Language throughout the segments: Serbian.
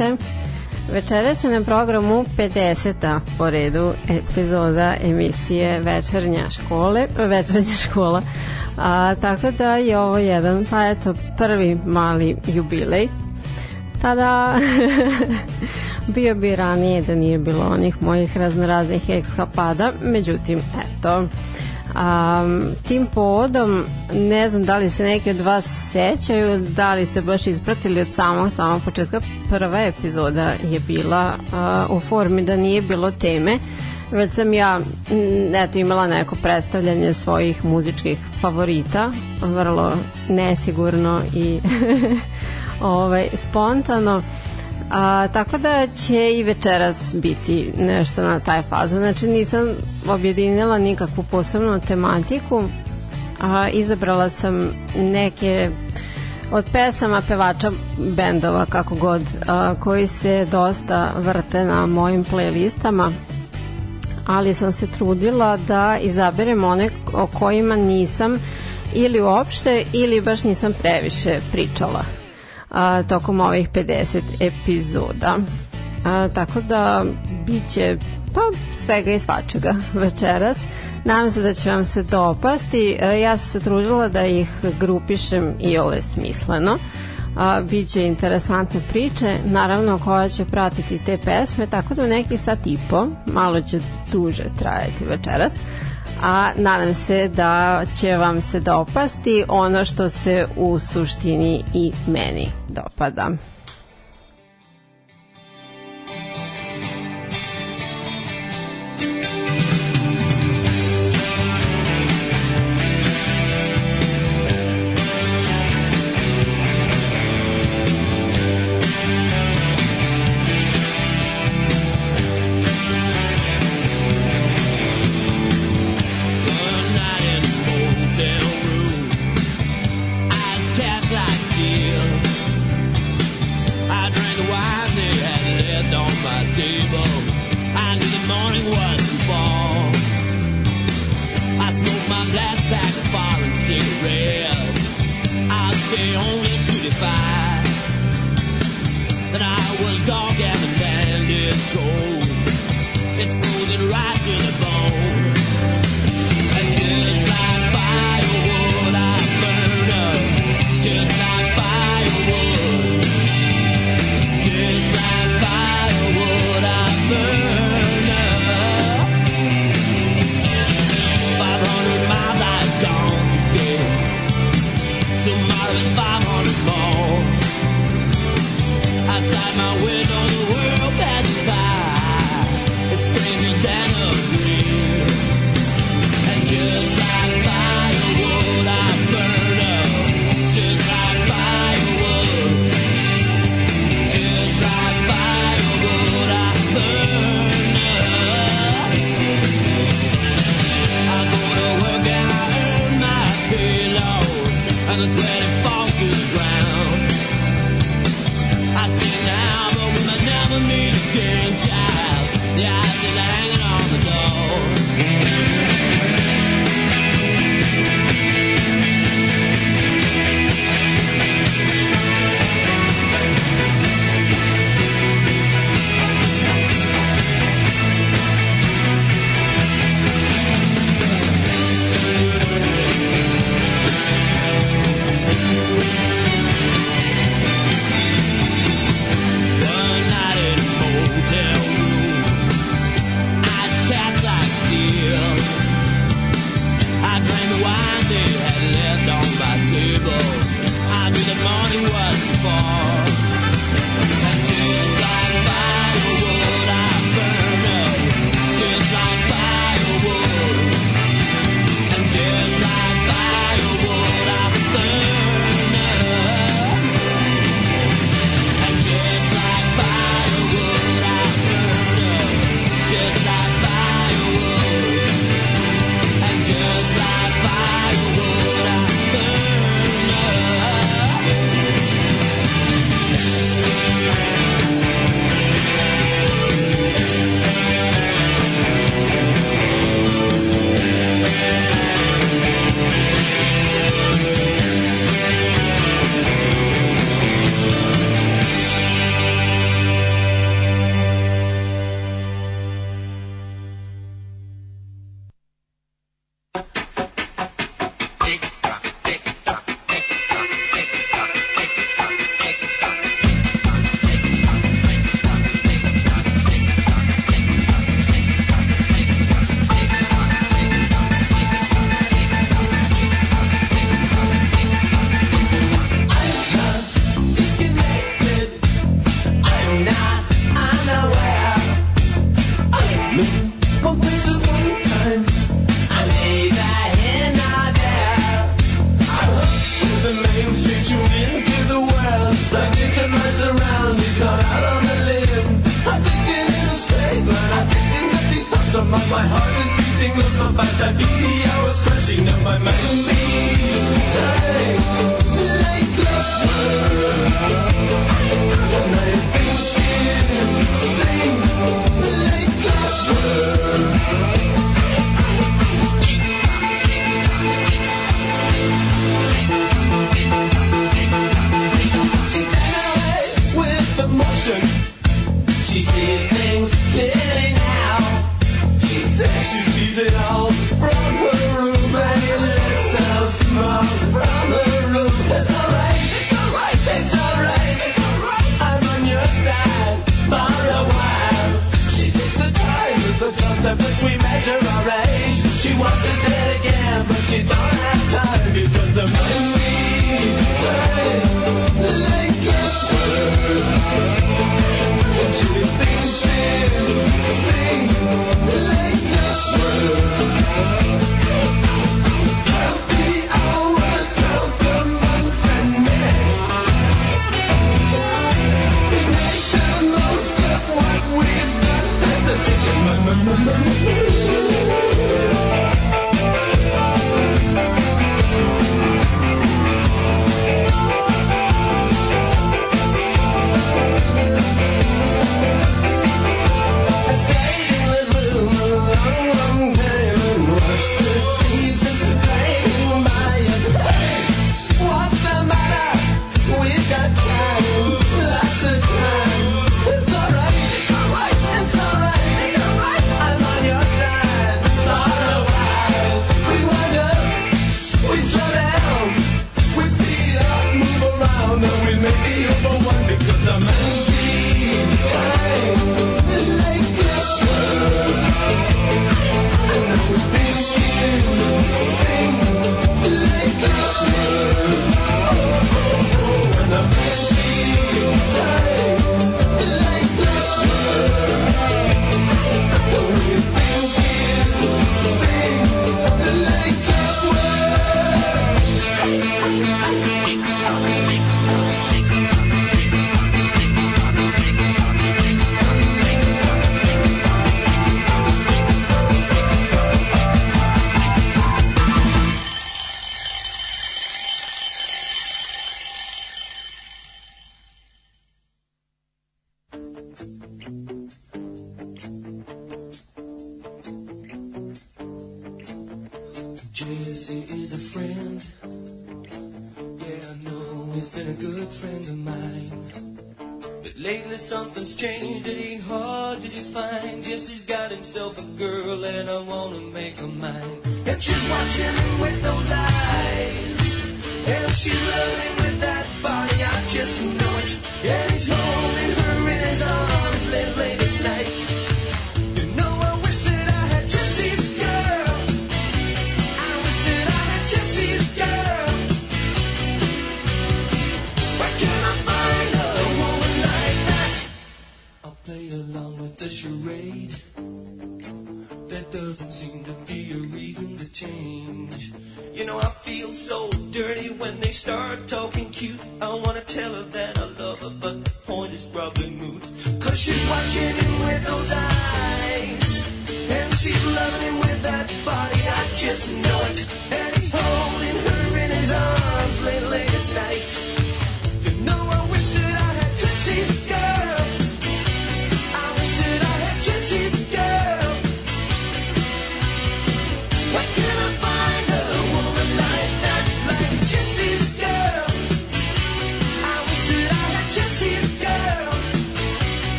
Večer. Večera se na programu 50. po redu epizoda emisije Večernja škole, Večernja škola. A, tako da je ovo jedan, pa eto, prvi mali jubilej. Tada bio bi ranije da nije bilo onih mojih raznoraznih ekskapada, međutim, eto, Um, tim povodom ne znam da li se neki od vas sećaju da li ste baš ispratili od samog samog početka prva epizoda je bila uh, u formi da nije bilo teme već sam ja eto, imala neko predstavljanje svojih muzičkih favorita vrlo nesigurno i ovaj, spontano A, tako da će i večeras biti nešto na taj fazu. Znači nisam objedinila nikakvu posebnu tematiku, a izabrala sam neke od pesama pevača bendova kako god a, koji se dosta vrte na mojim playlistama ali sam se trudila da izaberem one o kojima nisam ili uopšte ili baš nisam previše pričala a, tokom ovih 50 epizoda. A, tako da biće pa svega i svačega večeras. Nadam se da će vam se dopasti. A, ja sam se trudila da ih grupišem i ole smisleno. A, biće interesantne priče, naravno koja će pratiti te pesme, tako da u neki sat i po, malo će duže trajati večeras a nadam se da će vam se dopasti ono što se u suštini i meni dopada.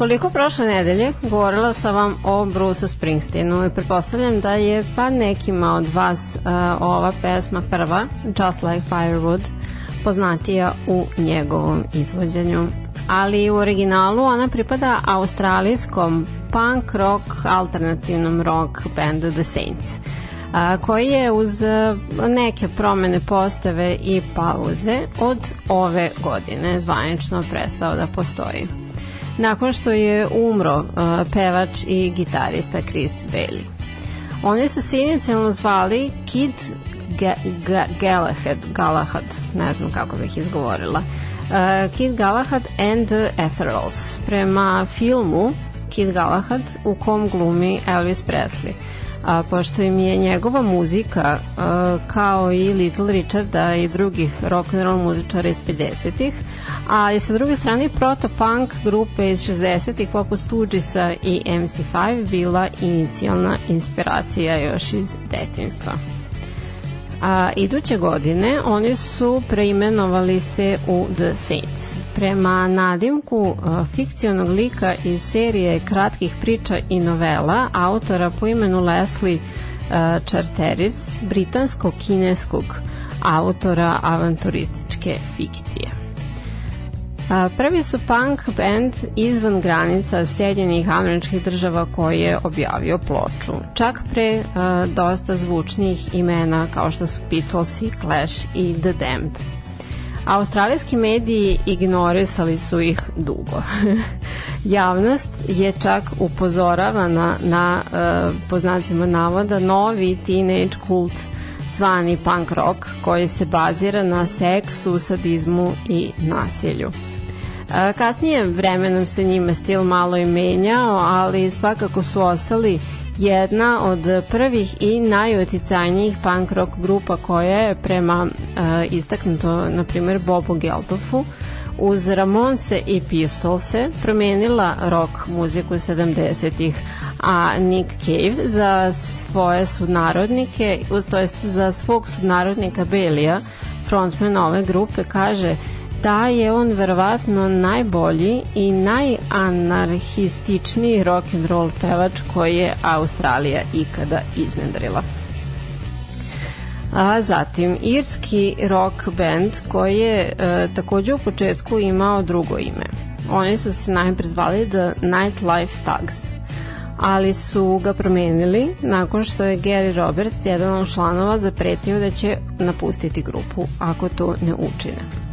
Koliko prošle nedelje govorila sam vam o Bruce Springsteenu i pretpostavljam da je pa nekima od vas uh, ova pesma prva, Just Like Firewood, poznatija u njegovom izvođenju. Ali u originalu ona pripada australijskom punk rock alternativnom rock bandu The Saints a, koji je uz neke promene postave i pauze od ove godine zvanično prestao da postoji nakon što je umro uh, pevač i gitarista Chris Bailey. Oni su se inicijalno zvali Kid Ga Ga Galahad, Galahad, ne znam kako bih izgovorila, uh, Kid Galahad and the Ethereals, prema filmu Kid Galahad u kom glumi Elvis Presley. A, pošto im je njegova muzika a, kao i Little Richarda i drugih rock and roll muzičara iz 50-ih, a i sa druge strane proto-punk grupe iz 60-ih poput Stooges'a i MC5 bila inicijalna inspiracija još iz detinstva. A, iduće godine oni su preimenovali se u The Saints. Prema nadimku a, fikcionog lika iz serije kratkih priča i novela autora po imenu Leslie a, Charteris, britansko-kineskog autora avanturističke fikcije. Prvi su punk band izvan granica Sjedinjenih američkih država koji je objavio ploču. Čak pre uh, dosta zvučnih imena kao što su Pistolsi, Clash i The Damned. Australijski mediji ignorisali su ih dugo. Javnost je čak upozoravana na, uh, po znacima navoda, novi teenage kult zvani punk rock koji se bazira na seksu, sadizmu i nasilju. Kasnije vremenom se njima stil malo i menjao, ali svakako su ostali jedna od prvih i najuticajnijih punk rock grupa koja je prema uh, istaknuto, na primjer, Bobu Geldofu, uz Ramonse i Pistolse promenila rock muziku 70-ih, a Nick Cave za svoje sudnarodnike, to jest za svog sudnarodnika Belija, frontman ove grupe, kaže da je on verovatno najbolji i najanarhističniji rock and roll pevač koji je Australija ikada iznedrila. A zatim irski rock band koji je e, takođe u početku imao drugo ime. Oni su se najpre zvali The Nightlife Thugs, ali su ga promenili nakon što je Gary Roberts, jedan od članova, zapretio da će napustiti grupu ako to ne učine.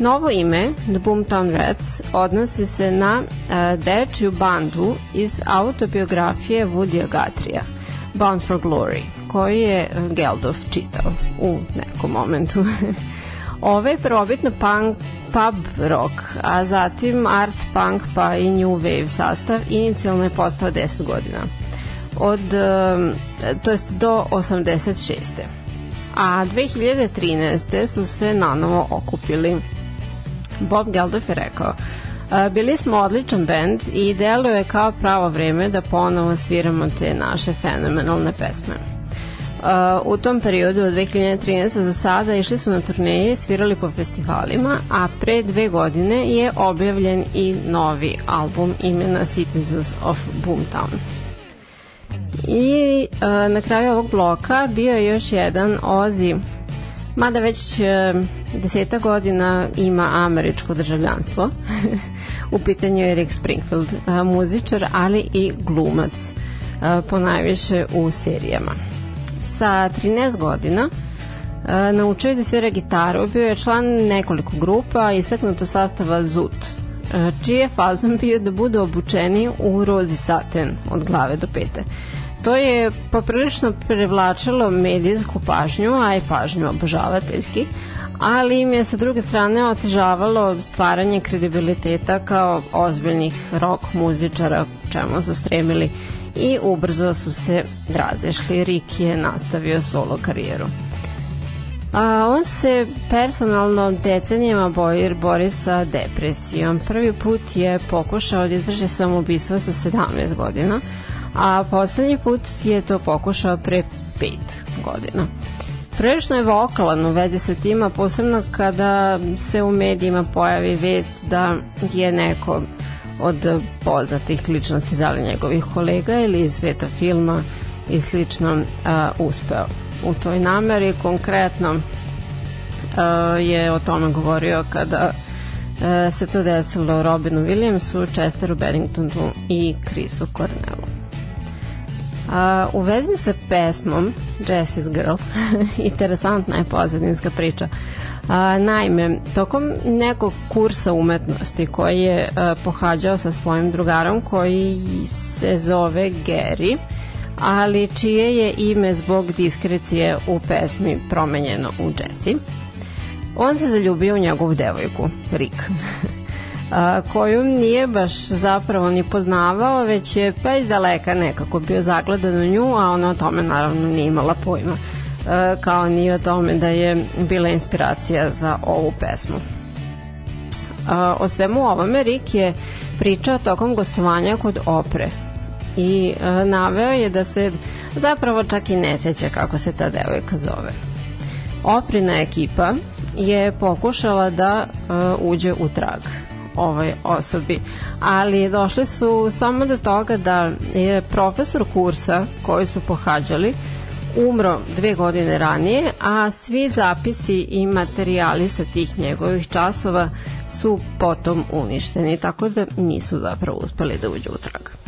Novo ime, The Boomtown Rats, odnosi se na uh, dečiju bandu iz autobiografije Woodya Guthrie, Bound for Glory, koji je Geldof čitao u nekom momentu. Ove je prvobitno punk, pub rock, a zatim art punk pa i new wave sastav inicijalno je postao 10 godina. Od, um, to jest do 86. A 2013. su se nanovo okupili Bob Geldof je rekao Bili smo odličan bend i deluje kao pravo vreme da ponovo sviramo te naše fenomenalne pesme. u tom periodu od 2013. do sada išli su na turneje svirali po festivalima, a pre dve godine je objavljen i novi album imena Citizens of Boomtown. I na kraju ovog bloka bio je još jedan Ozzy mada već e, deseta godina ima američko državljanstvo. u pitanju je Rick Springfield, e, muzičar, ali i glumac, e, po najviše u serijama. Sa 13 godina e, naučio da svira gitaru, bio je član nekoliko grupa, istaknuto sastava ZUT, čiji je fazom bio da budu obučeni u rozi saten od glave do pete. To je poprilično privlačilo medijsku pažnju, a i pažnju obožavateljki, ali im je sa druge strane otežavalo stvaranje kredibiliteta kao ozbiljnih rock muzičara čemu su stremili i ubrzo su se razešli. Rick je nastavio solo karijeru. A, on se personalno decenijama boji, bori sa depresijom. Prvi put je pokušao da izdrži samoubistvo sa 17 godina, a poslednji put je to pokušao pre pet godina. Prilično je vokalan u vezi sa tima, posebno kada se u medijima pojavi vest da je neko od poznatih ličnosti, da li njegovih kolega ili iz sveta filma i slično uh, uspeo. U toj nameri konkretno uh, je o tome govorio kada uh, se to desilo Robinu Williamsu, Chesteru Benningtonu i Chrisu Cornellu. U vezi sa pesmom Jessie's Girl, interesantna je pozadinska priča. A, naime, tokom nekog kursa umetnosti koji je a, pohađao sa svojim drugarom koji se zove Gary, ali čije je ime zbog diskrecije u pesmi promenjeno u Jessie, on se zaljubio u njegovu devojku, Rick. a, koju nije baš zapravo ni poznavao, već je pa iz daleka nekako bio zagledan u nju, a ona o tome naravno nije imala pojma a, kao ni o tome da je bila inspiracija za ovu pesmu. A, o svemu ovome Rik je pričao tokom gostovanja kod Opre i a, naveo je da se zapravo čak i ne seća kako se ta devojka zove. Oprina ekipa je pokušala da uh, uđe u trag ovoj osobi. Ali došli su samo do toga da je profesor kursa koji su pohađali umro dve godine ranije, a svi zapisi i materijali sa tih njegovih časova su potom uništeni, tako da nisu zapravo uspeli da uđu u trag.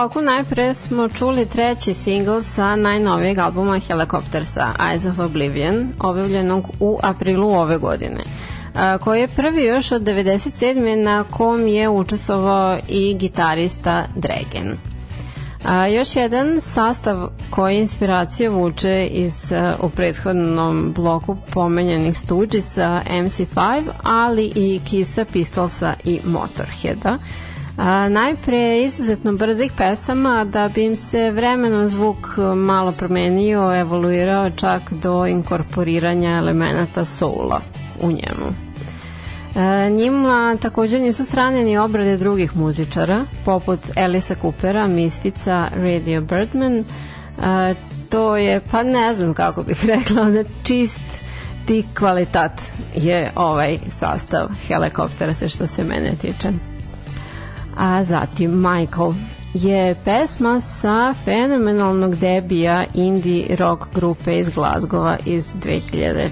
Bloku najpre smo čuli treći singl sa najnovijeg albuma Helicoptersa, Eyes of Oblivion, objavljenog u aprilu ove godine koji je prvi još od 97. na kom je učestvovao i gitarista Dragon. A, još jedan sastav koji inspiracije vuče iz uh, u prethodnom bloku pomenjenih Stooges'a MC5, ali i Kisa, Pistolsa i Motorheada. A, najpre izuzetno brzih pesama da bi im se vremenom zvuk malo promenio, evoluirao čak do inkorporiranja elemenata soula u njemu. E, njima takođe nisu strane ni obrade drugih muzičara, poput Elisa Coopera, Misfica, Radio Birdman. E, to je, pa ne znam kako bih rekla, onda čist ti kvalitat je ovaj sastav helikoptera se što se mene tiče. A zatim Michael je pesma sa fenomenalnog debija indie rock grupe iz Glazgova iz 2000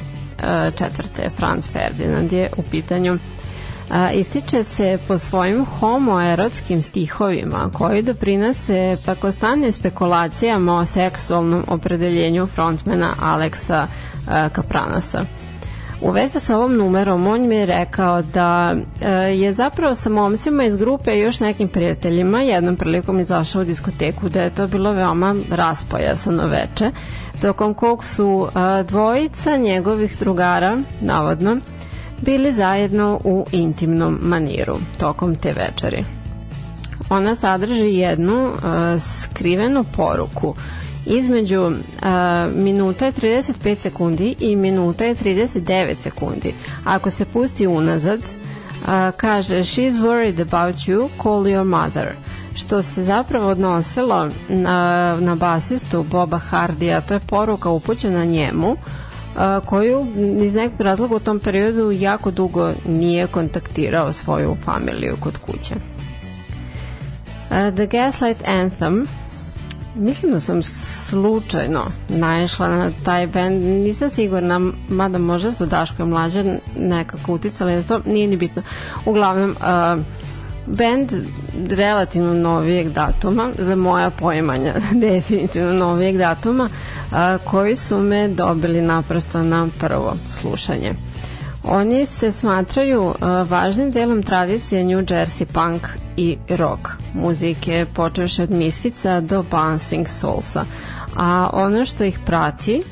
četvrte Franz Ferdinand je u pitanju a, ističe se po svojim homoerotskim stihovima koji doprinose pakostanim spekulacijama o seksualnom opredeljenju frontmena Aleksa Kapranasa. U vezi sa ovom numerom on mi je rekao da e, je zapravo sa momcima iz grupe i još nekim prijateljima jednom prilikom izašao u diskoteku da je to bilo veoma raspojasano veče tokom kog su a, dvojica njegovih drugara, navodno, bili zajedno u intimnom maniru tokom te večeri. Ona sadrži jednu a, skrivenu poruku između a, minuta je 35 sekundi i minuta je 39 sekundi. Ako se pusti unazad, a, kaže She's worried about you, call your mother što se zapravo odnosilo na, na basistu Boba Hardija, to je poruka upućena njemu, koju iz nekog razloga u tom periodu jako dugo nije kontaktirao svoju familiju kod kuće. Uh, The Gaslight Anthem mislim da sam slučajno naišla na taj band, nisam sigurna, mada možda su Daško i Mlađa nekako uticali na to, nije ni bitno. Uglavnom, uh, band relativno novijeg datuma, za moja poimanja definitivno novijeg datuma, a, koji su me dobili naprosto na prvo slušanje. Oni se smatraju a, važnim delom tradicije New Jersey punk i rock muzike, počevši od Misfica do Bouncing Soulsa. A ono što ih prati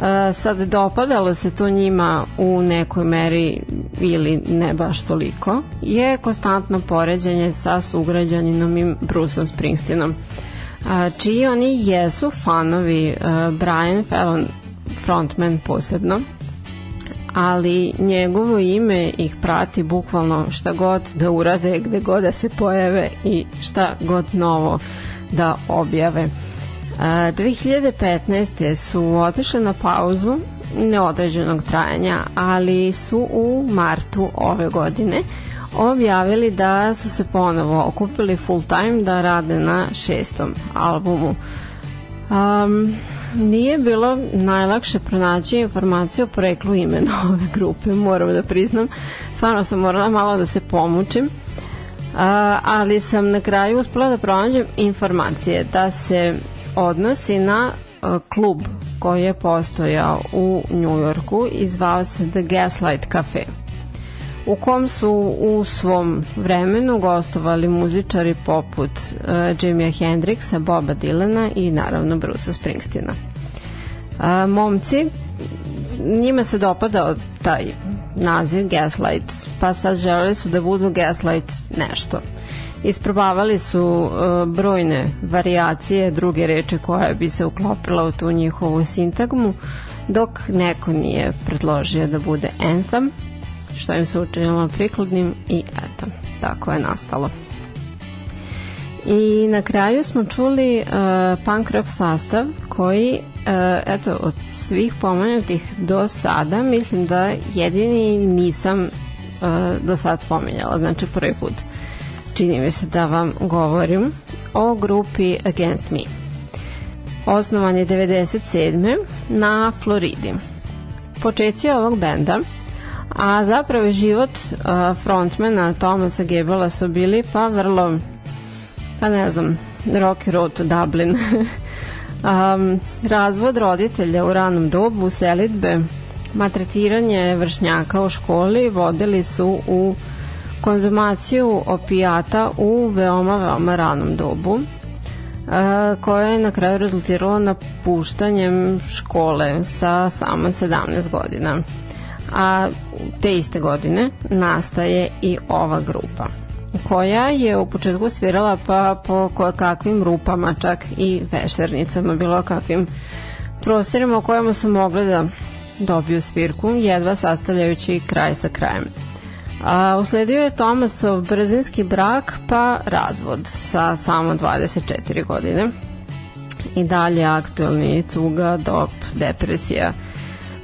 Uh, sad dopadalo se to njima u nekoj meri ili ne baš toliko je konstantno poređenje sa sugrađaninom i Bruceom Springsteenom uh, čiji oni jesu fanovi uh, Brian Fallon frontman posebno ali njegovo ime ih prati bukvalno šta god da urade, gde god da se pojave i šta god novo da objave. 2015. su otišli na pauzu neodređenog trajanja, ali su u martu ove godine objavili da su se ponovo okupili full time da rade na šestom albumu. Um, nije bilo najlakše pronaći informacije o poreklu imena ove grupe, moram da priznam. Stvarno sam morala malo da se pomučim. Uh, ali sam na kraju uspela da pronađem informacije da se odnosi na uh, klub koji je postojao u Njujorku i zvao se The Gaslight Cafe u kom su u svom vremenu gostovali muzičari poput uh, Jimmya Hendrixa, Boba Dylana i naravno Brusa Springsteena. Uh, momci, njima se dopadao taj naziv Gaslight, pa sad želeli su da budu Gaslight nešto. Isprobavali su uh, brojne varijacije druge reče koja bi se uklopila u tu njihovu sintagmu, dok neko nije predložio da bude anthem, što im se učinilo prikladnim i eto, tako je nastalo. I na kraju smo čuli uh, punk rock sastav koji, uh, eto, od svih pomenutih do sada, mislim da jedini nisam uh, do sad pomenjala, znači prvi put čini mi se da vam govorim o grupi Against Me. Osnovan je 97. na Floridi. Početci ovog benda a zapravo život uh, frontmana Tomasa Gebela su bili pa vrlo pa ne znam, Rocky Road Dublin. um, razvod roditelja u ranom dobu, selitbe, matretiranje vršnjaka u školi vodili su u konzumaciju opijata u veoma, veoma ranom dobu koje je na kraju rezultiralo napuštanjem škole sa samo 17 godina. A te iste godine nastaje i ova grupa koja je u početku svirala pa po kakvim rupama, čak i vešternicama, bilo kakvim prostorima u kojima su mogli da dobiju svirku, jedva sastavljajući kraj sa krajem. A, usledio je Tomasov brzinski brak pa razvod sa samo 24 godine. I dalje aktuelni cuga, dop, depresija.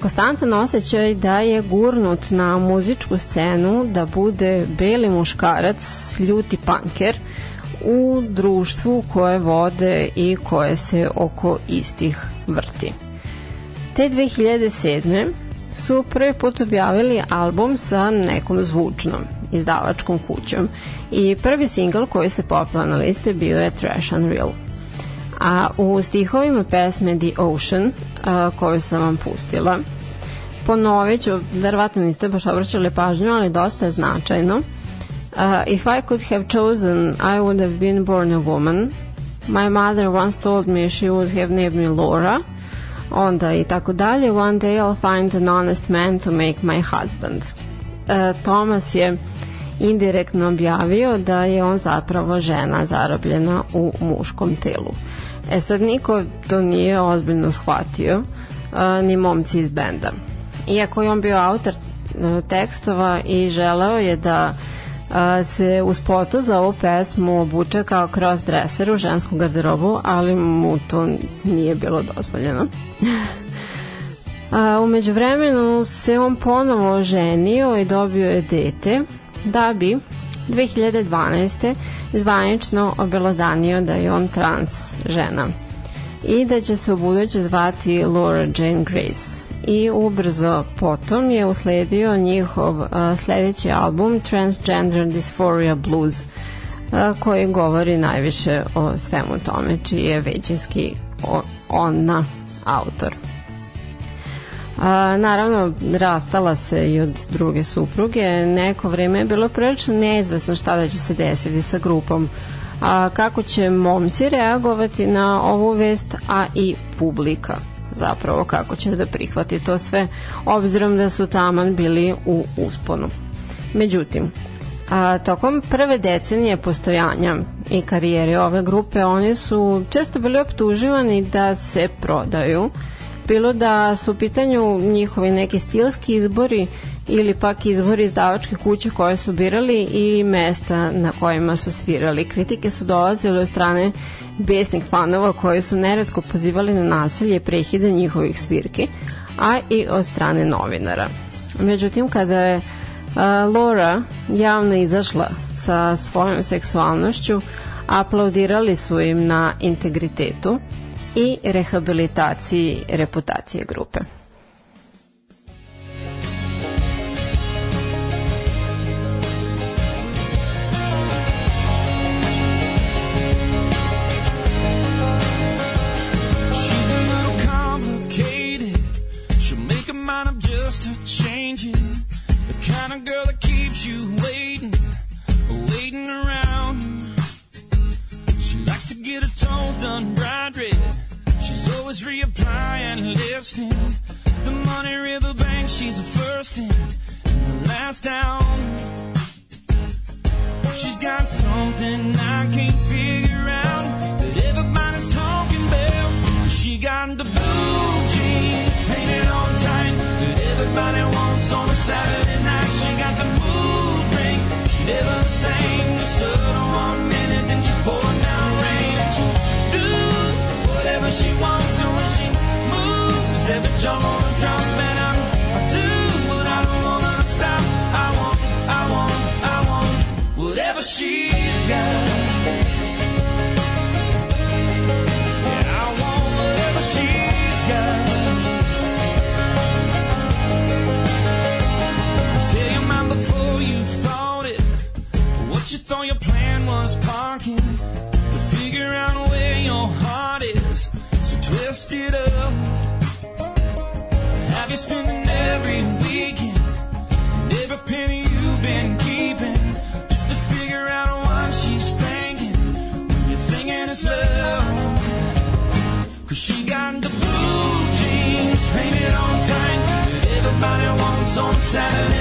Konstantan osjećaj da je gurnut na muzičku scenu da bude beli muškarac, ljuti panker u društvu koje vode i koje se oko istih vrti. Te 2007 su prvi put objavili album sa nekom zvučnom izdavačkom kućom i prvi singl koji se popao na liste bio je Trash Unreal. A u stihovima pesme The Ocean, a, koju sam vam pustila, ponovit ću, verovatno niste baš obraćali pažnju, ali dosta je značajno. Uh, if I could have chosen, I would have been born a woman. My mother once told me she would have named me Laura – onda i tako dalje. One day I'll find an honest man to make my husband. E, Thomas je indirektno objavio da je on zapravo žena zarobljena u muškom telu. E sad niko to nije ozbiljno shvatio, e, ni momci iz benda. Iako je on bio autor e, tekstova i želeo je da a, se u spotu za ovu pesmu obuče kao crossdresser u žensku garderobu, ali mu to nije bilo dozvoljeno. a, umeđu vremenu se on ponovo ženio i dobio je dete, da bi 2012. zvanično obelodanio da je on trans žena i da će se u buduće zvati Laura Jane Grace i ubrzo potom je usledio njihov uh, sledeći album Transgender Dysphoria Blues uh, koji govori najviše o svemu tome čiji je većinski ona autor. A, naravno, rastala se i od druge supruge. Neko vreme je bilo prilično neizvesno šta da će se desiti sa grupom. A, kako će momci reagovati na ovu vest, a i publika zapravo kako će da prihvati to sve, obzirom da su taman bili u usponu. Međutim, a, tokom prve decenije postojanja i karijere ove grupe oni su često bili optuživani da se prodaju bilo da su u pitanju njihovi neki stilski izbori ili pak izbori izdavačke kuće koje su birali i mesta na kojima su svirali. Kritike su dolazile od strane besnih fanova koji su neretko pozivali na nasilje prehide njihovih svirki, a i od strane novinara. Međutim, kada je Laura javno izašla sa svojom seksualnošću, aplaudirali su im na integritetu i rehabilitaciji reputacije grupe. kind of girl that keeps you waiting, waiting around. She likes to get her toes done bright red. Always reapplying lipstick. The money river bank, she's the first in and the last down. She's got something I can't figure out that everybody's talking about. She got the blue jeans painted on tight that everybody wants on a Saturday night She got the mood ring. She never the same. You serve one minute, then she pour down rain. She do whatever she wants. Drop and I, I do I don't want to stop. I want, I want, I want whatever she's got. Yeah, I want whatever she's got. Tell your mind before you thought it. What you thought your plan was parking to figure out where your heart is. So twist it up you spending every weekend, and every penny you've been keeping, just to figure out why she's thinking when you're thinking it's love. Cause she got the blue jeans painted on tight that everybody wants on Saturday.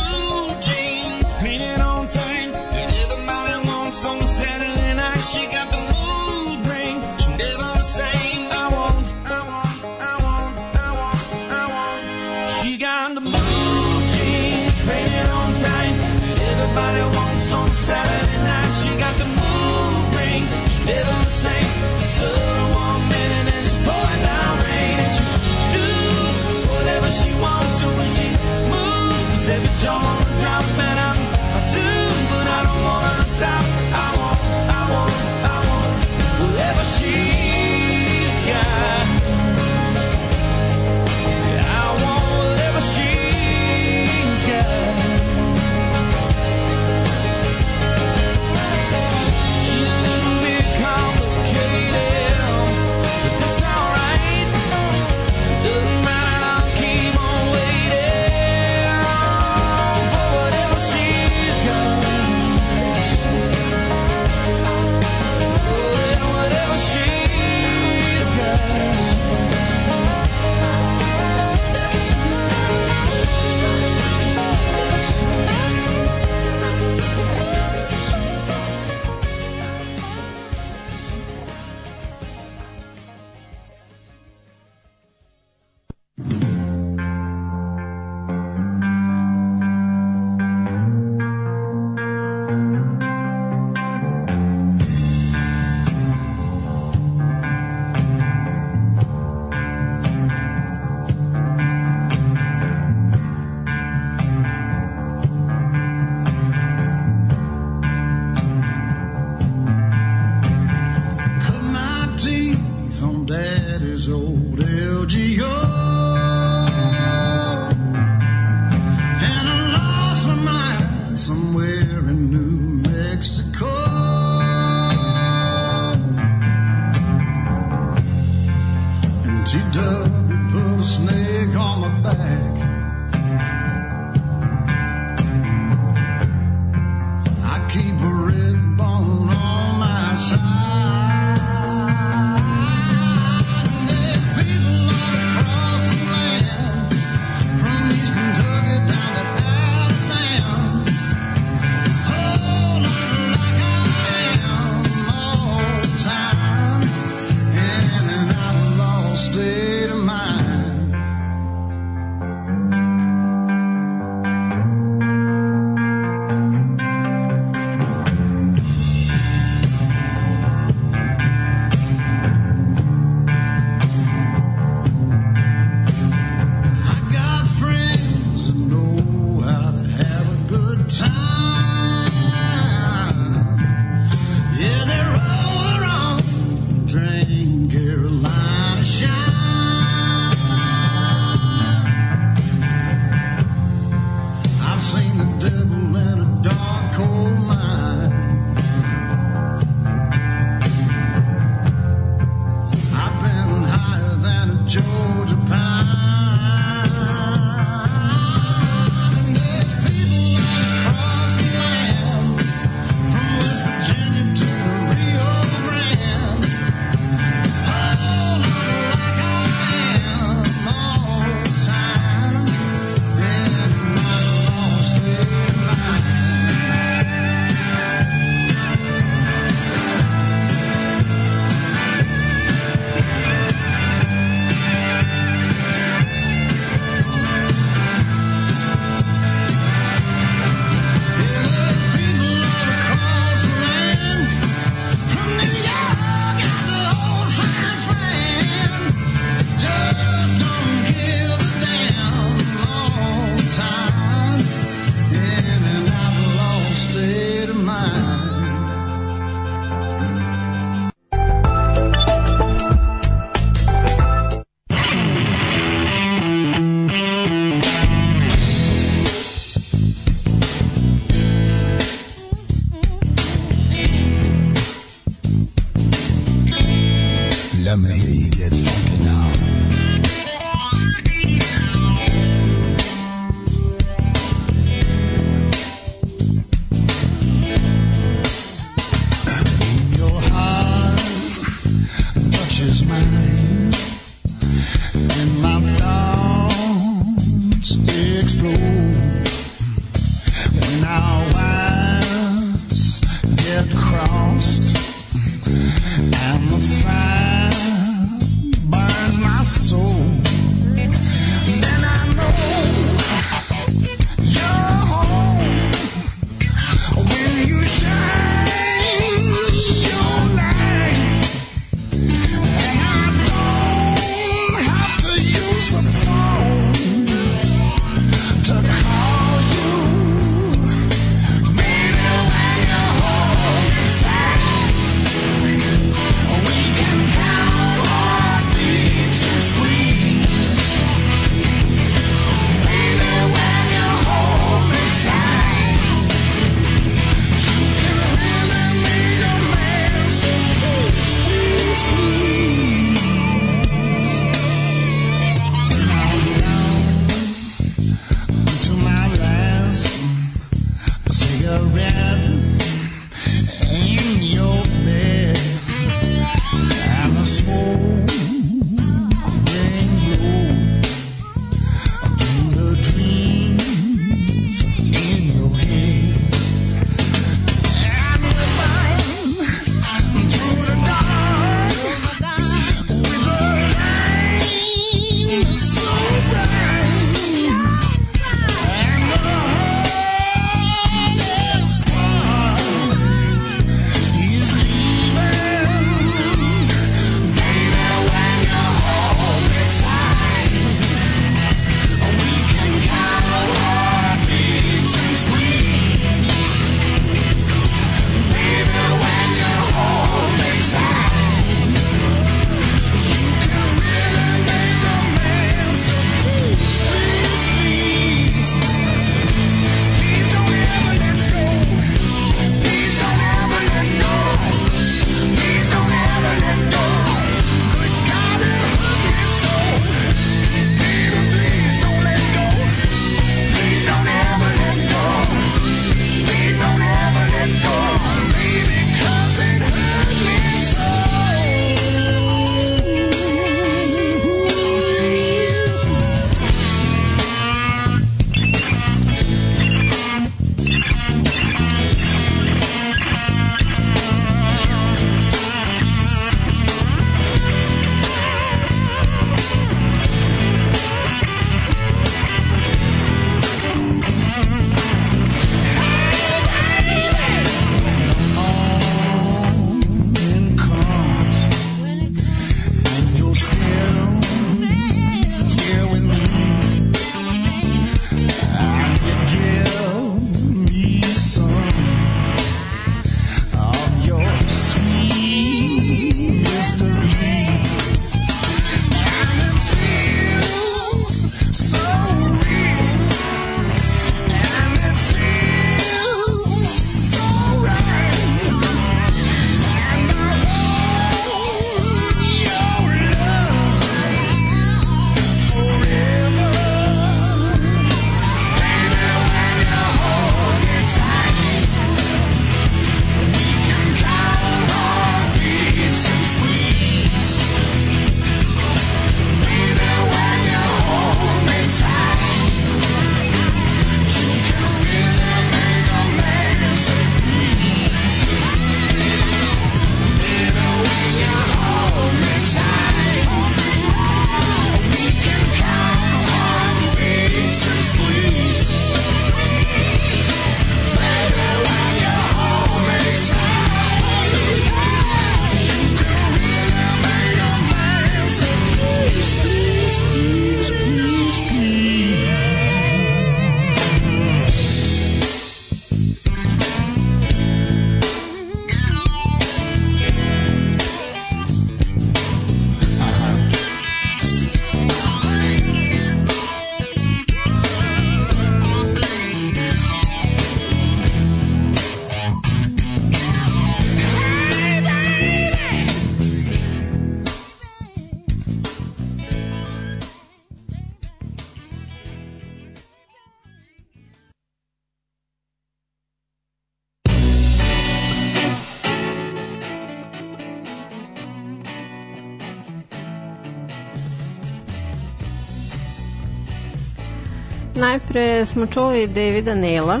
Najpre smo čuli Davida Nela,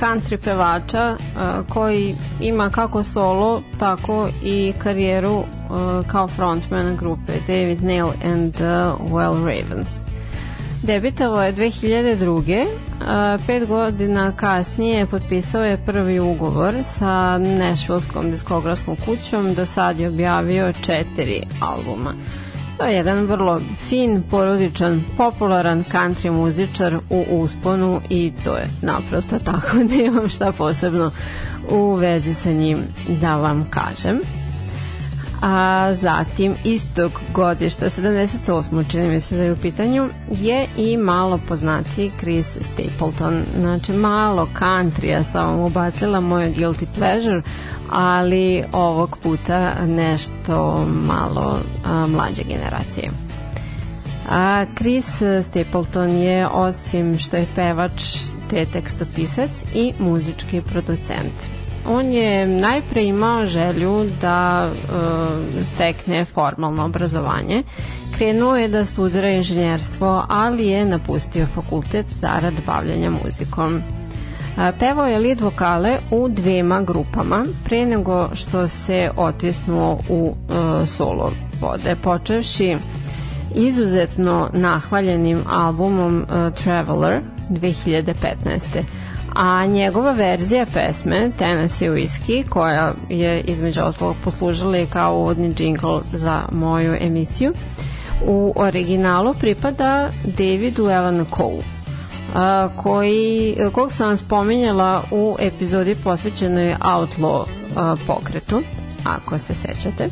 country pevača koji ima kako solo, tako i karijeru kao frontman grupe David Nail and the Well Ravens. Debitovao je 2002. A, pet godina kasnije potpisao je prvi ugovor sa Nashvillskom diskografskom kućom, do sad je objavio četiri albuma. To je jedan vrlo fin, porodičan, popularan country muzičar u usponu i to je naprosto tako, nemam šta posebno u vezi sa njim da vam kažem a zatim istog godišta 78. čini mi se da je u pitanju je i malo poznati Chris Stapleton znači malo countrya sam vam ubacila moje guilty pleasure ali ovog puta nešto malo a, mlađe generacije a Chris Stapleton je osim što je pevač te tekstopisac i muzički producent on je najpre imao želju da e, stekne formalno obrazovanje. Krenuo je da studira inženjerstvo, ali je napustio fakultet zarad bavljanja muzikom. E, pevao je lead vokale u dvema grupama pre nego što se otisnuo u e, solo vode, počevši izuzetno nahvaljenim albumom uh, Traveler 2015 a njegova verzija pesme Tennessee Whiskey koja je između ostalog poslužila i kao uvodni džingl za moju emisiju u originalu pripada Davidu Evan Cole a, koji, kog sam vam spominjala u epizodi posvećenoj Outlaw a, pokretu ako se sećate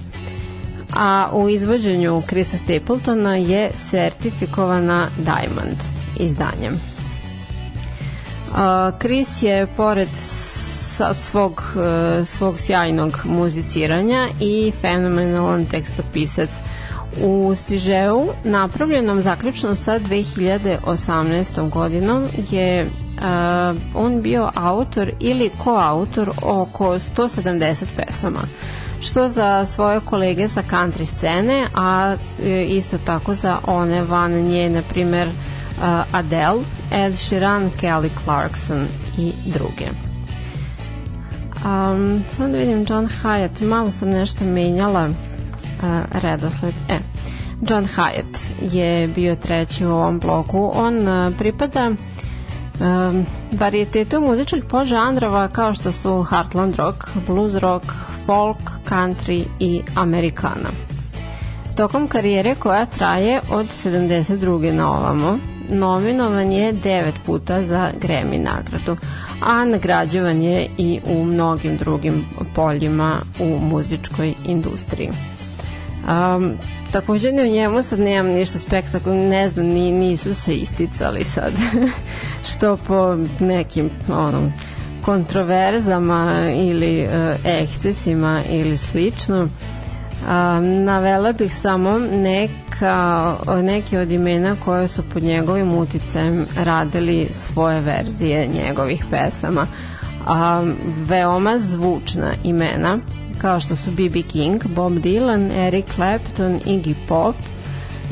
a u izvođenju Chrisa Stapletona je sertifikovana Diamond izdanjem. Chris je pored svog, e, svog sjajnog muziciranja i fenomenalan tekstopisac u Sižeu napravljenom zaključno sa 2018. godinom je uh, on bio autor ili koautor oko 170 pesama što za svoje kolege sa country scene, a e, isto tako za one van nje, na primer Adele, Ed Sheeran, Kelly Clarkson i druge. Um, samo da vidim John Hyatt, malo sam nešto menjala redosled. E, John Hyatt je bio treći u ovom bloku. On uh, pripada um, varijetetu muzičkih podžanrova kao što su Heartland rock, blues rock, folk, country i amerikana. Tokom karijere koja traje od 72. na ovamo, nominovan je devet puta za Grammy nagradu, a nagrađivan je i u mnogim drugim poljima u muzičkoj industriji. Um, takođe ni u njemu sad nemam ništa spektakularno, ne znam, ni, nisu se isticali sad, što po nekim onom, kontroverzama ili uh, ekscesima ili slično. Um, navela bih samo nek neka, neke od imena koje su pod njegovim uticajem radili svoje verzije njegovih pesama. A, veoma zvučna imena kao što su B.B. King, Bob Dylan, Eric Clapton, Iggy Pop,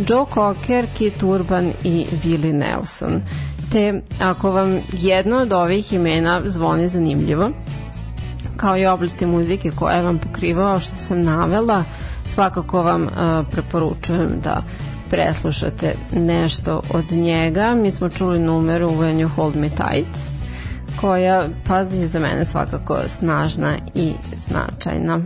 Joe Cocker, Keith Urban i Willie Nelson. Te ako vam jedno od ovih imena zvoni zanimljivo, kao i oblasti muzike koje vam pokrivao što sam navela, svakako vam uh, preporučujem da preslušate nešto od njega. Mi smo čuli numeru When You Hold Me Tight, koja pa je za mene svakako snažna i značajna.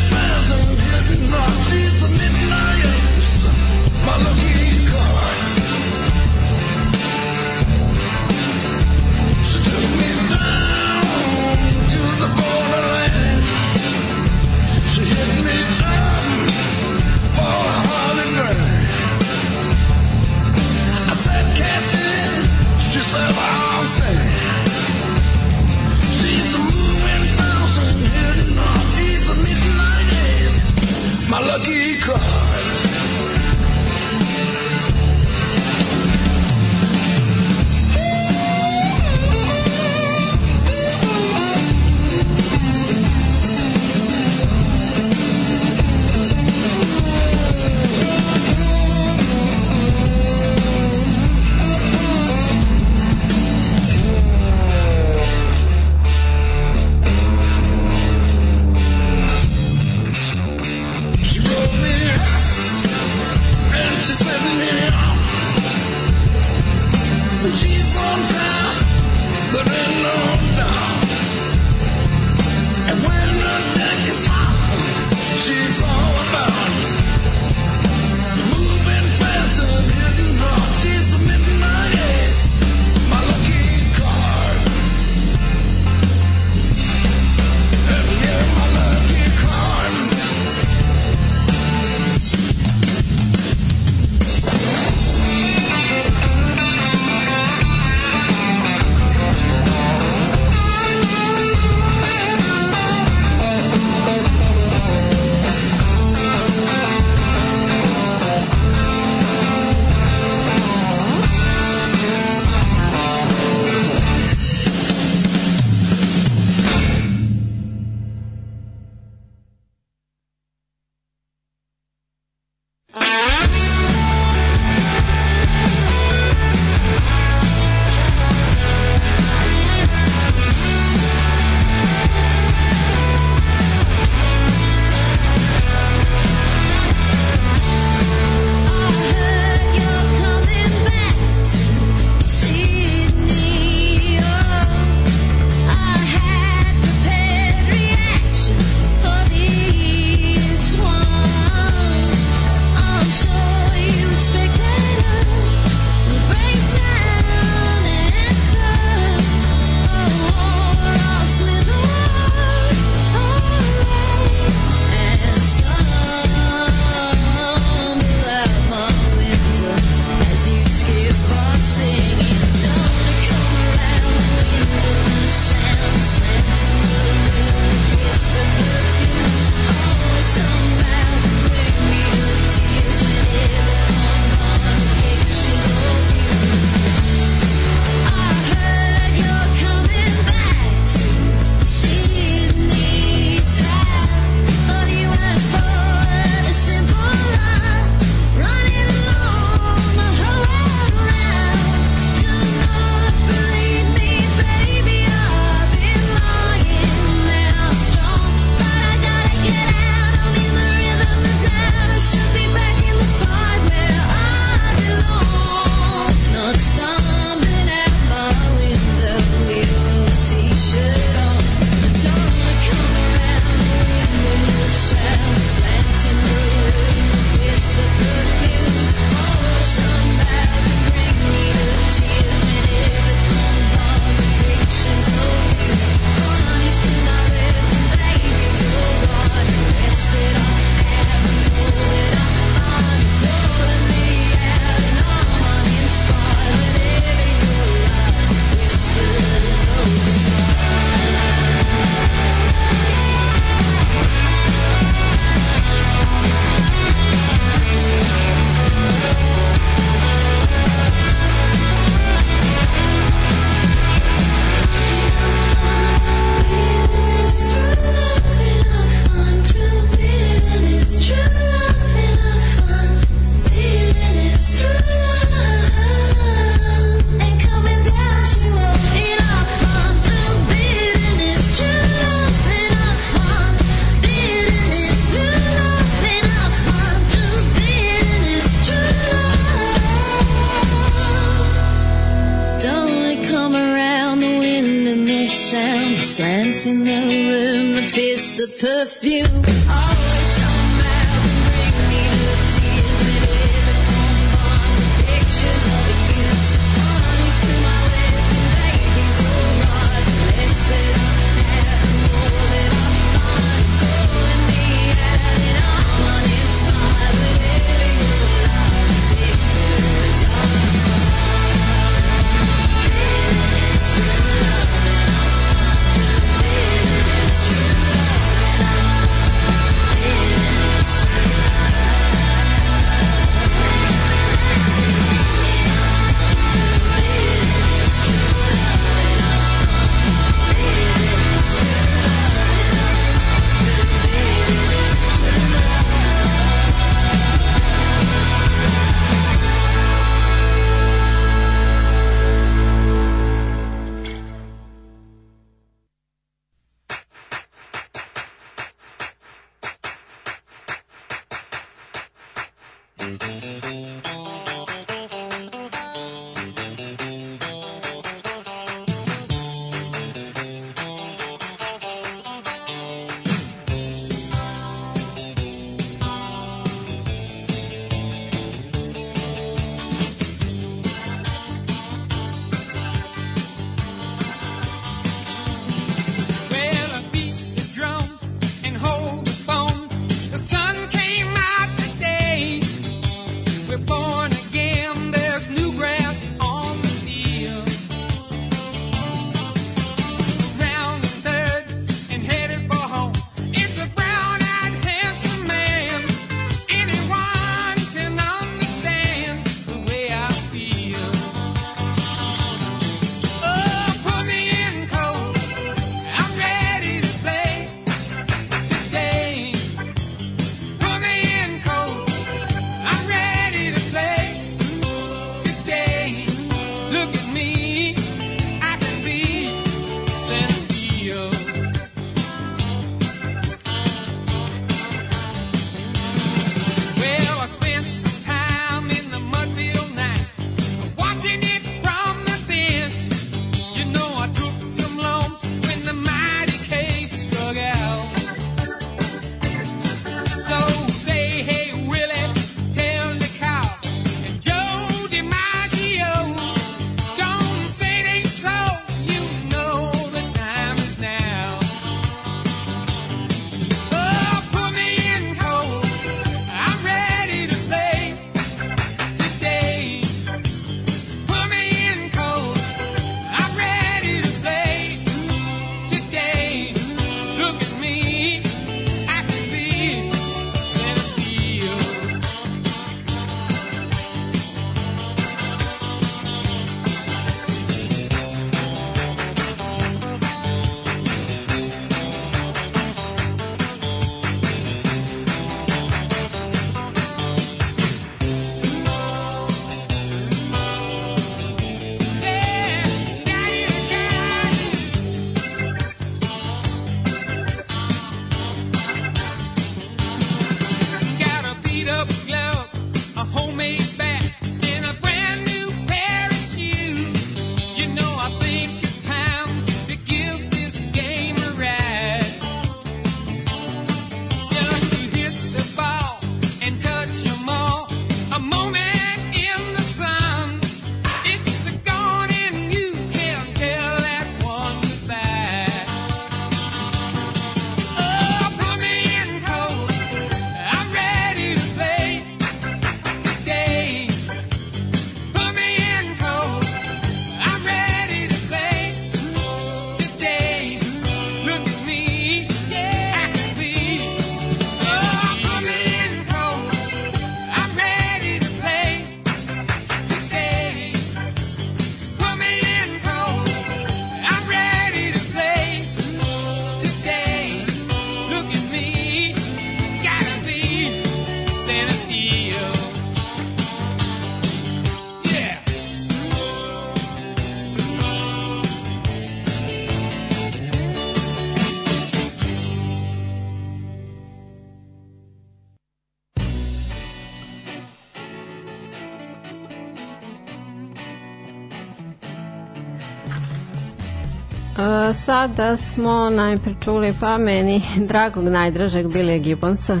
sada smo najpre čuli pa meni dragog najdražeg Billy Gibbonsa uh,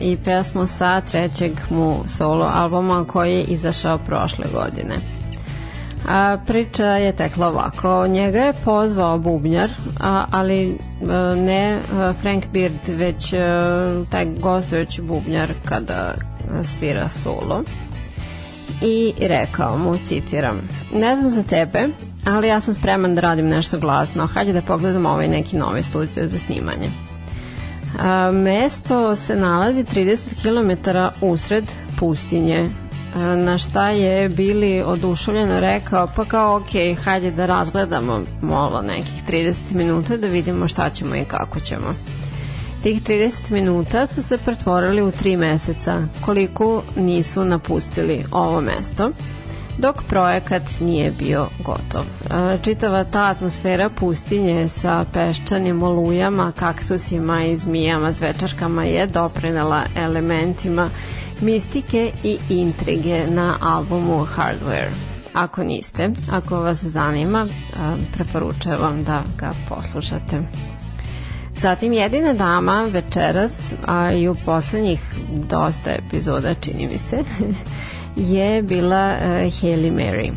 i pesmu sa trećeg mu solo albuma koji je izašao prošle godine. A, priča je tekla ovako. Njega je pozvao bubnjar, a, ali uh, ne e, Frank Beard, već uh, taj gostujući bubnjar kada svira solo. I rekao mu, citiram, ne znam za tebe, ali ja sam spreman da radim nešto glasno. Hajde da pogledamo ovaj neki novi studio za snimanje. A, mesto se nalazi 30 km usred pustinje na šta je Bili oduševljeno rekao pa kao ok, hajde da razgledamo molo nekih 30 minuta da vidimo šta ćemo i kako ćemo. Tih 30 minuta su se pretvorili u 3 meseca, koliko nisu napustili ovo mesto dok projekat nije bio gotov. E, čitava ta atmosfera pustinje sa peščanim olujama, kaktusima i zmijama, zvečaškama je doprinela elementima mistike i intrige na albumu Hardware. Ako niste, ako vas zanima, e, preporučujem vam da ga poslušate. Zatim jedina dama večeras, a i u poslednjih dosta epizoda čini mi se, je bila uh, Hailey Mary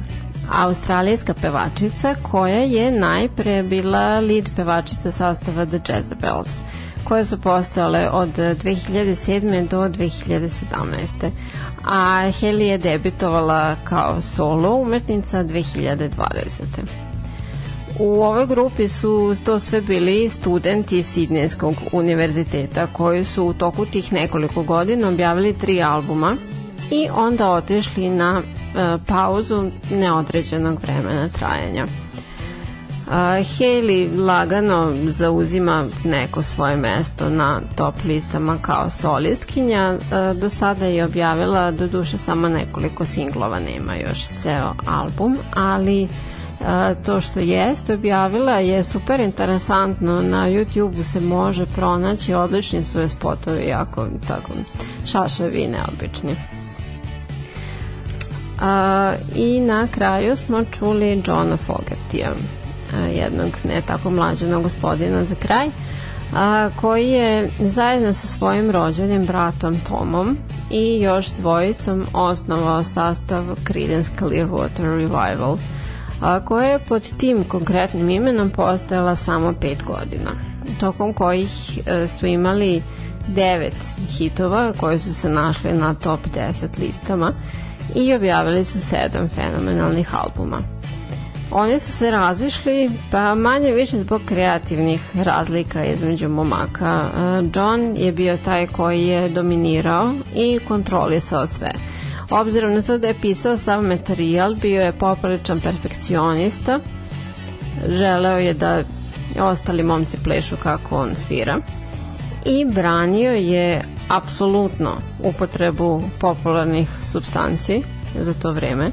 australijska pevačica koja je najpre bila lead pevačica sastava The Jezebels koje su postojale od 2007. do 2017. A Haley je debitovala kao solo umetnica 2020. U ovoj grupi su to sve bili studenti Sidnejskog univerziteta koji su u toku tih nekoliko godina objavili tri albuma i onda otišli na e, pauzu neodređenog vremena trajanja. Uh, Hailey lagano zauzima neko svoje mesto na top listama kao solistkinja. Uh, do sada je objavila do duše samo nekoliko singlova, nema još ceo album, ali uh, to što jeste objavila je super interesantno. Na YouTube-u se može pronaći, odlični su je spotovi, jako tako šaševi i neobični. I na kraju smo čuli Johna Fogertija, jednog ne tako mlađenog gospodina za kraj, a, koji je zajedno sa svojim rođenim bratom Tomom i još dvojicom osnovao sastav Creedence Clearwater Revival, a, koja je pod tim konkretnim imenom postojala samo pet godina, tokom kojih a, su imali devet hitova koji su se našli na top 10 listama i objavili su sedam fenomenalnih albuma. Oni su se razišli, pa manje više zbog kreativnih razlika između momaka. E, John je bio taj koji je dominirao i kontrolisao sve. Obzirom na to da je pisao sav materijal, bio je popriličan perfekcionista, želeo je da ostali momci plešu kako on svira i branio je apsolutno upotrebu popularnih substanci za to vreme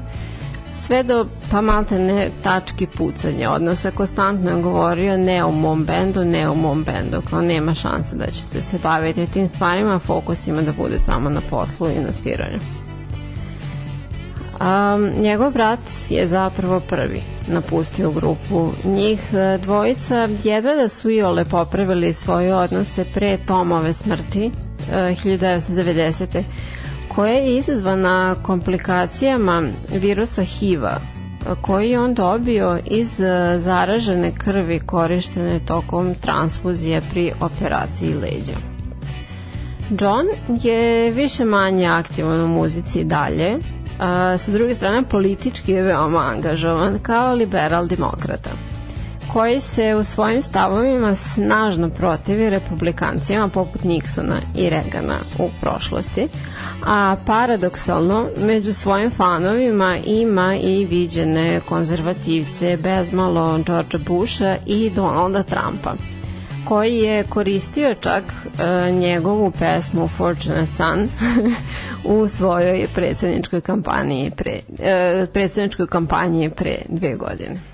sve do pa malte ne tački pucanja odnosa konstantno je govorio ne u mom bendu, ne u mom bendu kao nema šanse da ćete se baviti tim stvarima fokus ima da bude samo na poslu i na sviranju Um, njegov brat je zapravo prvi napustio grupu. Njih e, dvojica jedva da su i ole popravili svoje odnose pre Tomove smrti uh, 1990 koja je izazvana komplikacijama virusa HIV-a koji je on dobio iz e, zaražene krvi korištene tokom transfuzije pri operaciji leđa. John je više manje aktivan u muzici dalje, a, sa druge strane politički je veoma angažovan kao liberal demokrata koji se u svojim stavovima snažno protivi republikancima poput Nixona i Regana u prošlosti, a paradoksalno među svojim fanovima ima i viđene konzervativce bezmalo George Busha i Donalda Trumpa koji je koristio čak uh, njegovu pesmu Fortunate Son u svojoj predsedničkoj kampanji pre, uh, predsedničkoj kampanji pre dve godine.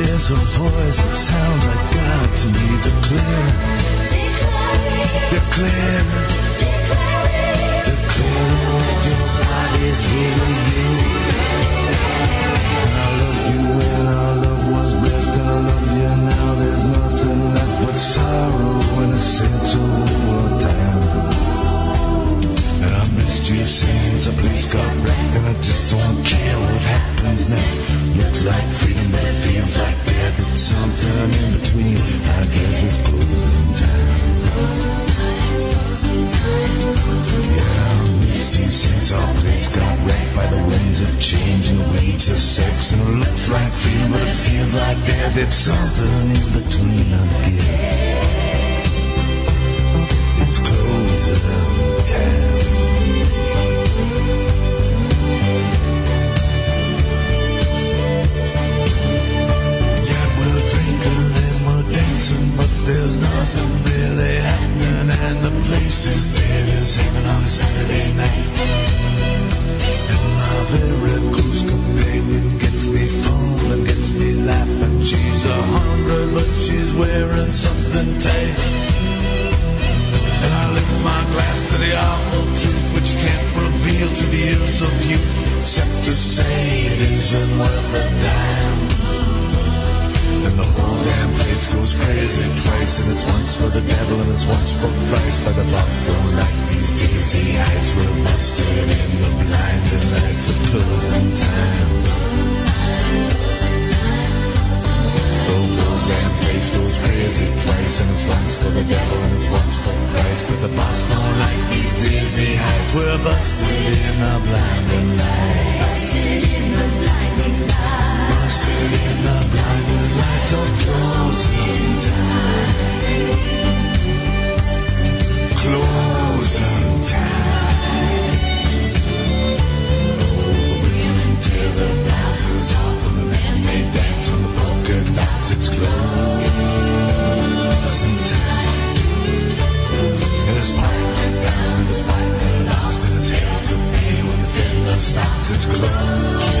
There's a voice that sounds like God to me. Declare. Declare. Declaring that your body's really you. And I loved you when our love was blessed, and I love you now. There's nothing left but sorrow since the place got wrecked, and I just don't care what happens next. Looks like freedom, but it feels like death. It's something in between. I guess it's closing time. Yeah, I missed you since our place got wrecked by the winds of change and the weight of sex. And it looks like freedom, but it feels like death. It's something in between, I guess. It's closing time. There's nothing really happening, and the place is dead as heaven on a Saturday night. And my very close companion gets me full gets me laughing. She's a hundred, but she's wearing something tight. And I lift my glass to the awful truth, which can't reveal to the ears of you, except to say it isn't worth a dime. And the whole damn place goes crazy twice, and it's once for the devil and it's once for Christ. By the boss don't like these dizzy heights, we're busted in the blinding lights of closing time. The whole damn place goes crazy twice, and it's once for the devil and it's once for Christ. But the boss don't like these dizzy heights, we're busted in the blinding lights. Busted in the blinding stops. It's closing time.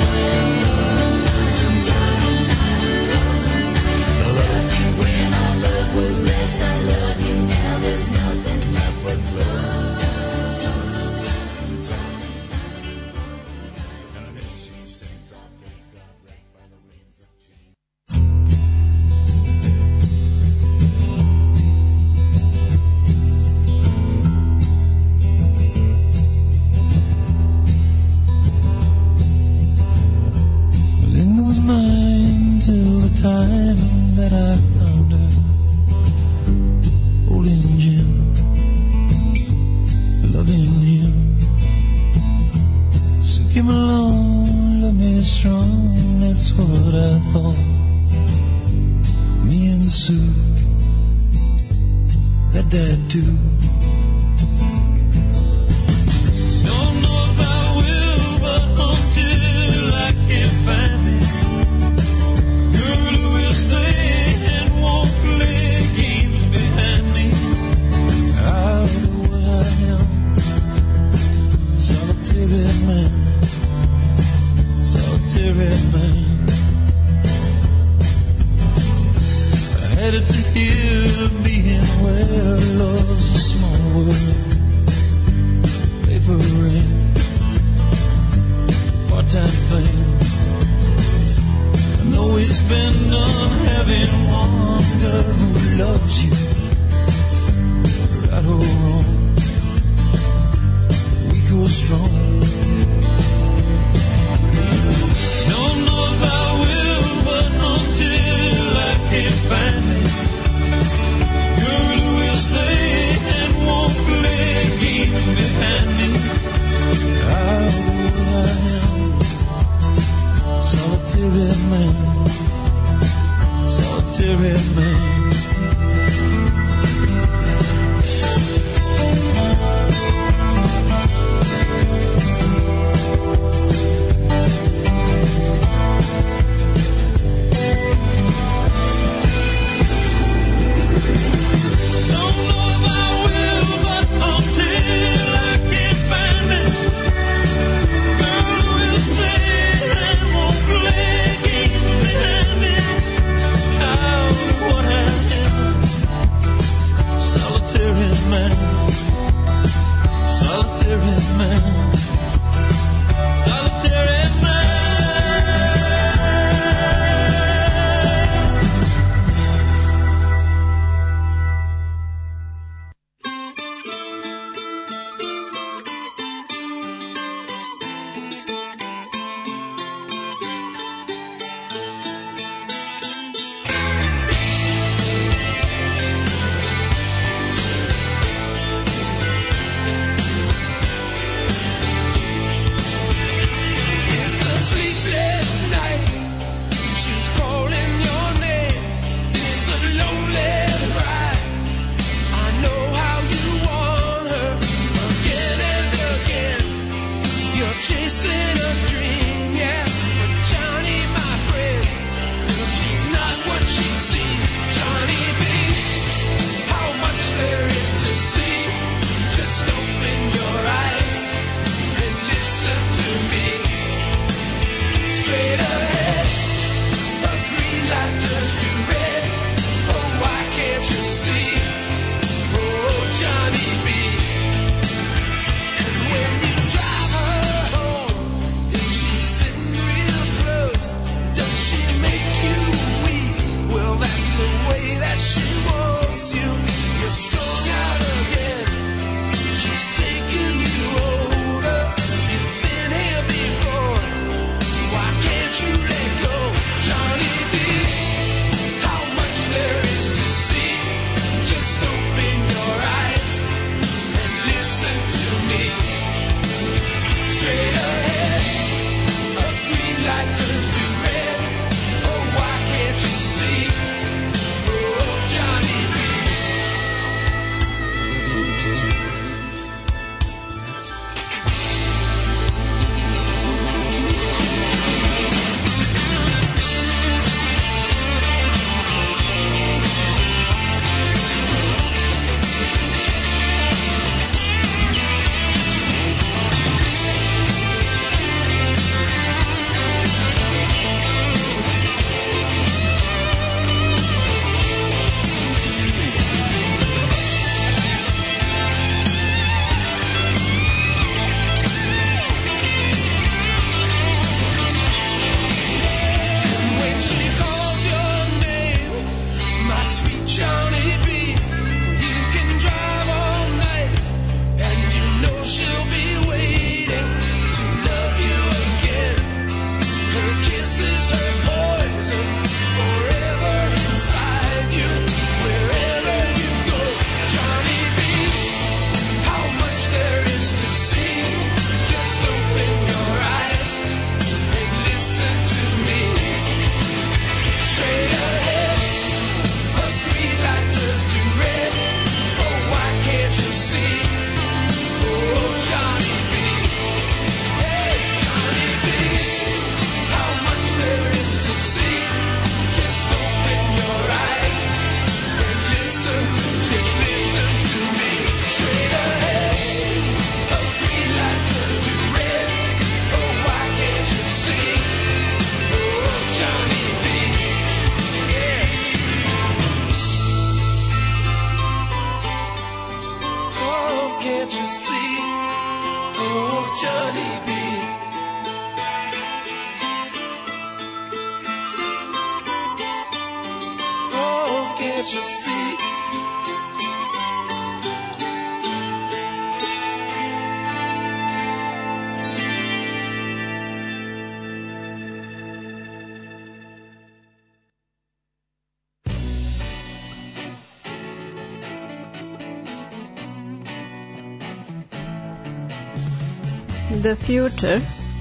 The Future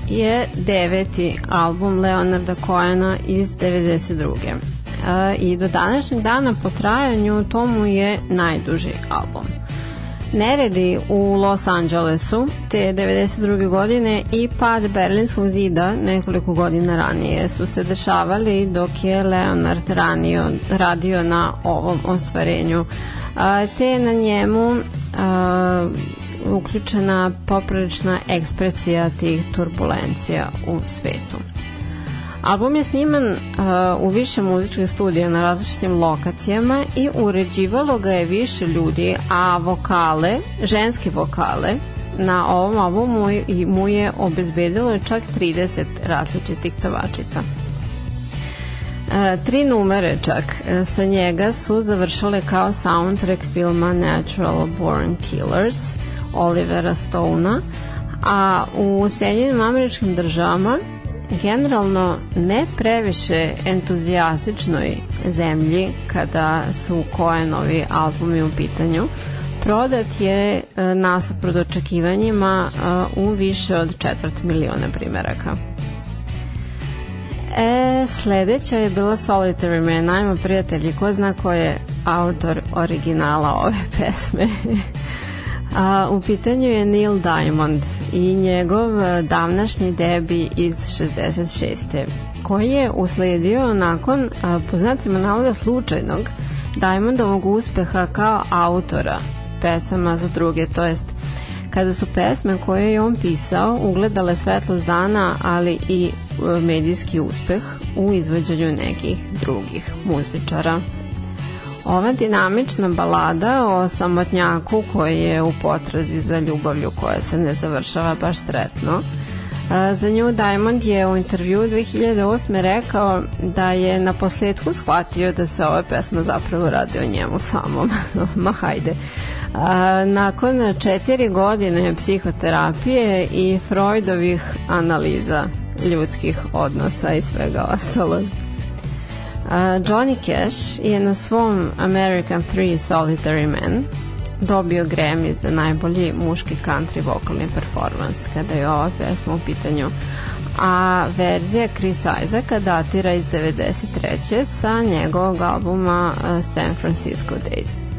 je deveti album Leonarda Cohena iz 92. E, I do današnjeg dana po trajanju to mu je najduži album. Neredi u Los Angelesu te 92. godine i pad Berlinskog zida nekoliko godina ranije su se dešavali dok je Leonard ranio, radio na ovom ostvarenju a, te na njemu a, uključena poprilična ekspresija tih turbulencija u svetu. Album je sniman uh, u više muzičkih studija na različitim lokacijama i uređivalo ga je više ljudi, a vokale, ženske vokale, na ovom albumu mu je obezbedilo čak 30 različitih pevačica. E, tri numere čak e, sa njega su završale kao soundtrack filma Natural Born Killers Olivera Stona, a u Sjedinjenim američkim državama generalno ne previše entuzijastičnoj zemlji kada su Koenovi albumi u pitanju prodat je e, nasuprot očekivanjima e, u više od četvrt miliona primeraka. E, sledeća je bila Solitary Man, najma prijatelji, ko zna ko je autor originala ove pesme. A, u pitanju je Neil Diamond i njegov e, davnašnji debi iz 66. koji je usledio nakon, a, po znacima navoda slučajnog, Diamondovog uspeha kao autora pesama za druge, to jest kada su pesme koje je on pisao ugledale svetlost dana, ali i e, medijski uspeh u izvođenju nekih drugih muzičara. Ova dinamična balada o samotnjaku koji je u potrazi za ljubavlju koja se ne završava baš sretno. Za nju Diamond je u intervju 2008. rekao da je na posledku shvatio da se ova pesma zapravo radi o njemu samom. Ma hajde. A, nakon četiri godine psihoterapije i Freudovih analiza ljudskih odnosa i svega ostalog. Johnny Cash je na svom American 3 Solitary Man dobio Grammy za najbolji muški country vokalni performance kada je ova pesma u pitanju a verzija Chris Isaaca datira iz 93. sa njegovog albuma San Francisco Days.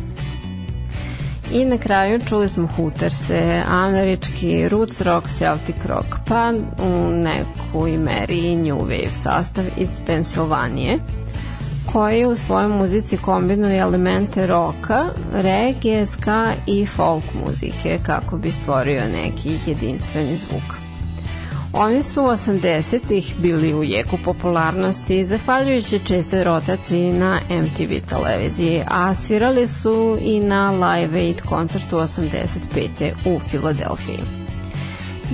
I na kraju čuli smo Hooterse, američki roots rock, celtic rock, pa u nekoj meri new wave sastav iz Pensilvanije koji u svojoj muzici kombinuje elemente roka, regije, ska i folk muzike kako bi stvorio neki jedinstveni zvuk. Oni su u 80-ih bili u jeku popularnosti zahvaljujući čestoj rotaciji na MTV televiziji, a svirali su i na Live Aid koncertu 85. u Filadelfiji.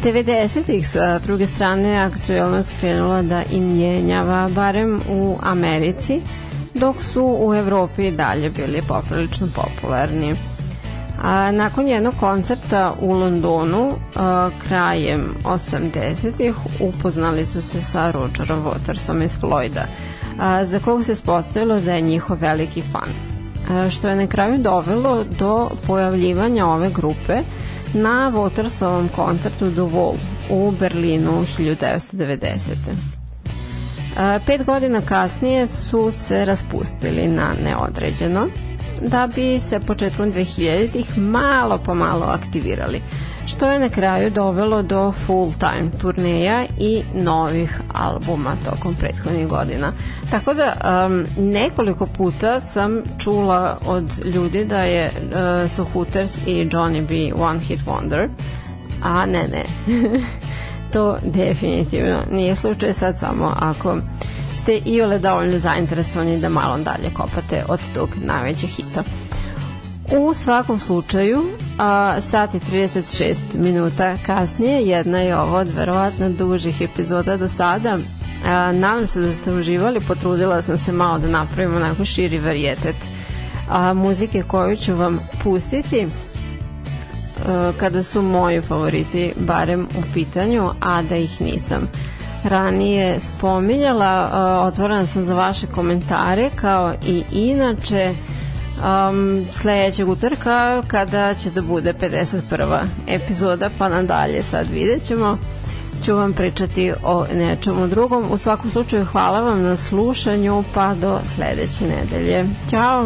90-ih sa druge strane aktuelnost krenula da im njenjava barem u Americi, dok su u Evropi dalje bili poprilično popularni. A, nakon jednog koncerta u Londonu a, krajem 80-ih upoznali su se sa Rogerom Watersom iz Floyda, a, za kog se spostavilo da je njihov veliki fan a, što je na kraju dovelo do pojavljivanja ove grupe na Watersovom koncertu The Wall u Berlinu 1990. Pet godina kasnije su se raspustili na neodređeno da bi se početkom 2000-ih malo po malo aktivirali, što je na kraju dovelo do full-time turneja i novih albuma tokom prethodnih godina. Tako da um, nekoliko puta sam čula od ljudi da je uh, su Hooters i Johnny B one hit wonder, a ne ne. to definitivno nije slučaj sad samo ako ste i ole dovoljno zainteresovani da malo dalje kopate od tog najvećeg hita. U svakom slučaju, a, sat i 36 minuta kasnije, jedna je ovo od verovatno dužih epizoda do sada. A, nadam se da ste uživali, potrudila sam se malo da napravimo onako širi varijetet a muzike koju ću vam pustiti kada su moji favoriti barem u pitanju, a da ih nisam ranije spominjala, e, otvorena sam za vaše komentare kao i inače um, sledećeg utorka kada će da bude 51. epizoda pa nadalje sad vidjet ćemo ću vam pričati o nečemu drugom. U svakom slučaju hvala vam na slušanju pa do sledeće nedelje. Ćao!